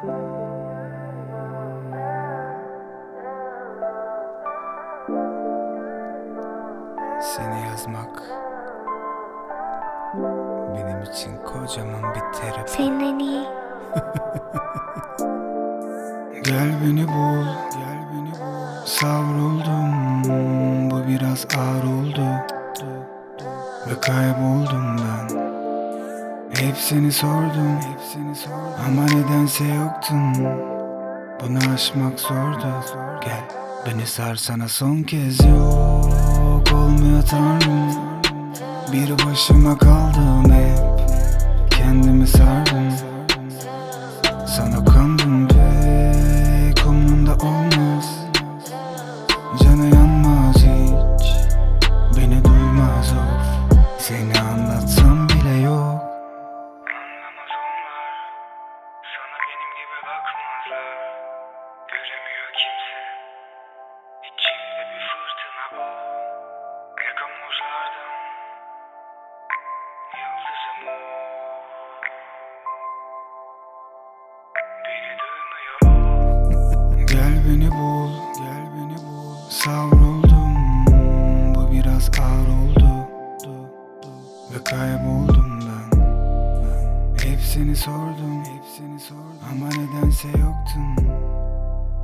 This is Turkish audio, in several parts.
Seni yazmak benim için kocaman bir terapi. Senin en iyi. Gel beni bul, gel beni bul. Savruldum, bu biraz ağır oldu. Ve kayboldum ben. Hepsini sordum, hepsini sordum. Ama nedense yoktun. Bunu aşmak zordu. Gel, beni sarsana son kez yok olmuyor tanrım. Bir başıma kaldım bakmazlar Göremiyor kimse. İçimde bir fırtına bu. Yakamışlardan Yıldızım o Beni duymuyor Gel beni bul, gel beni bul. Savruldum, bu biraz ağır oldu. Ve kayboldum ben. Hepsini sordum, hepsini sordum Ama nedense yoktun.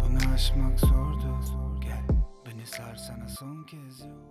Bunu aşmak zordu. Gel beni sarsana son kez. yok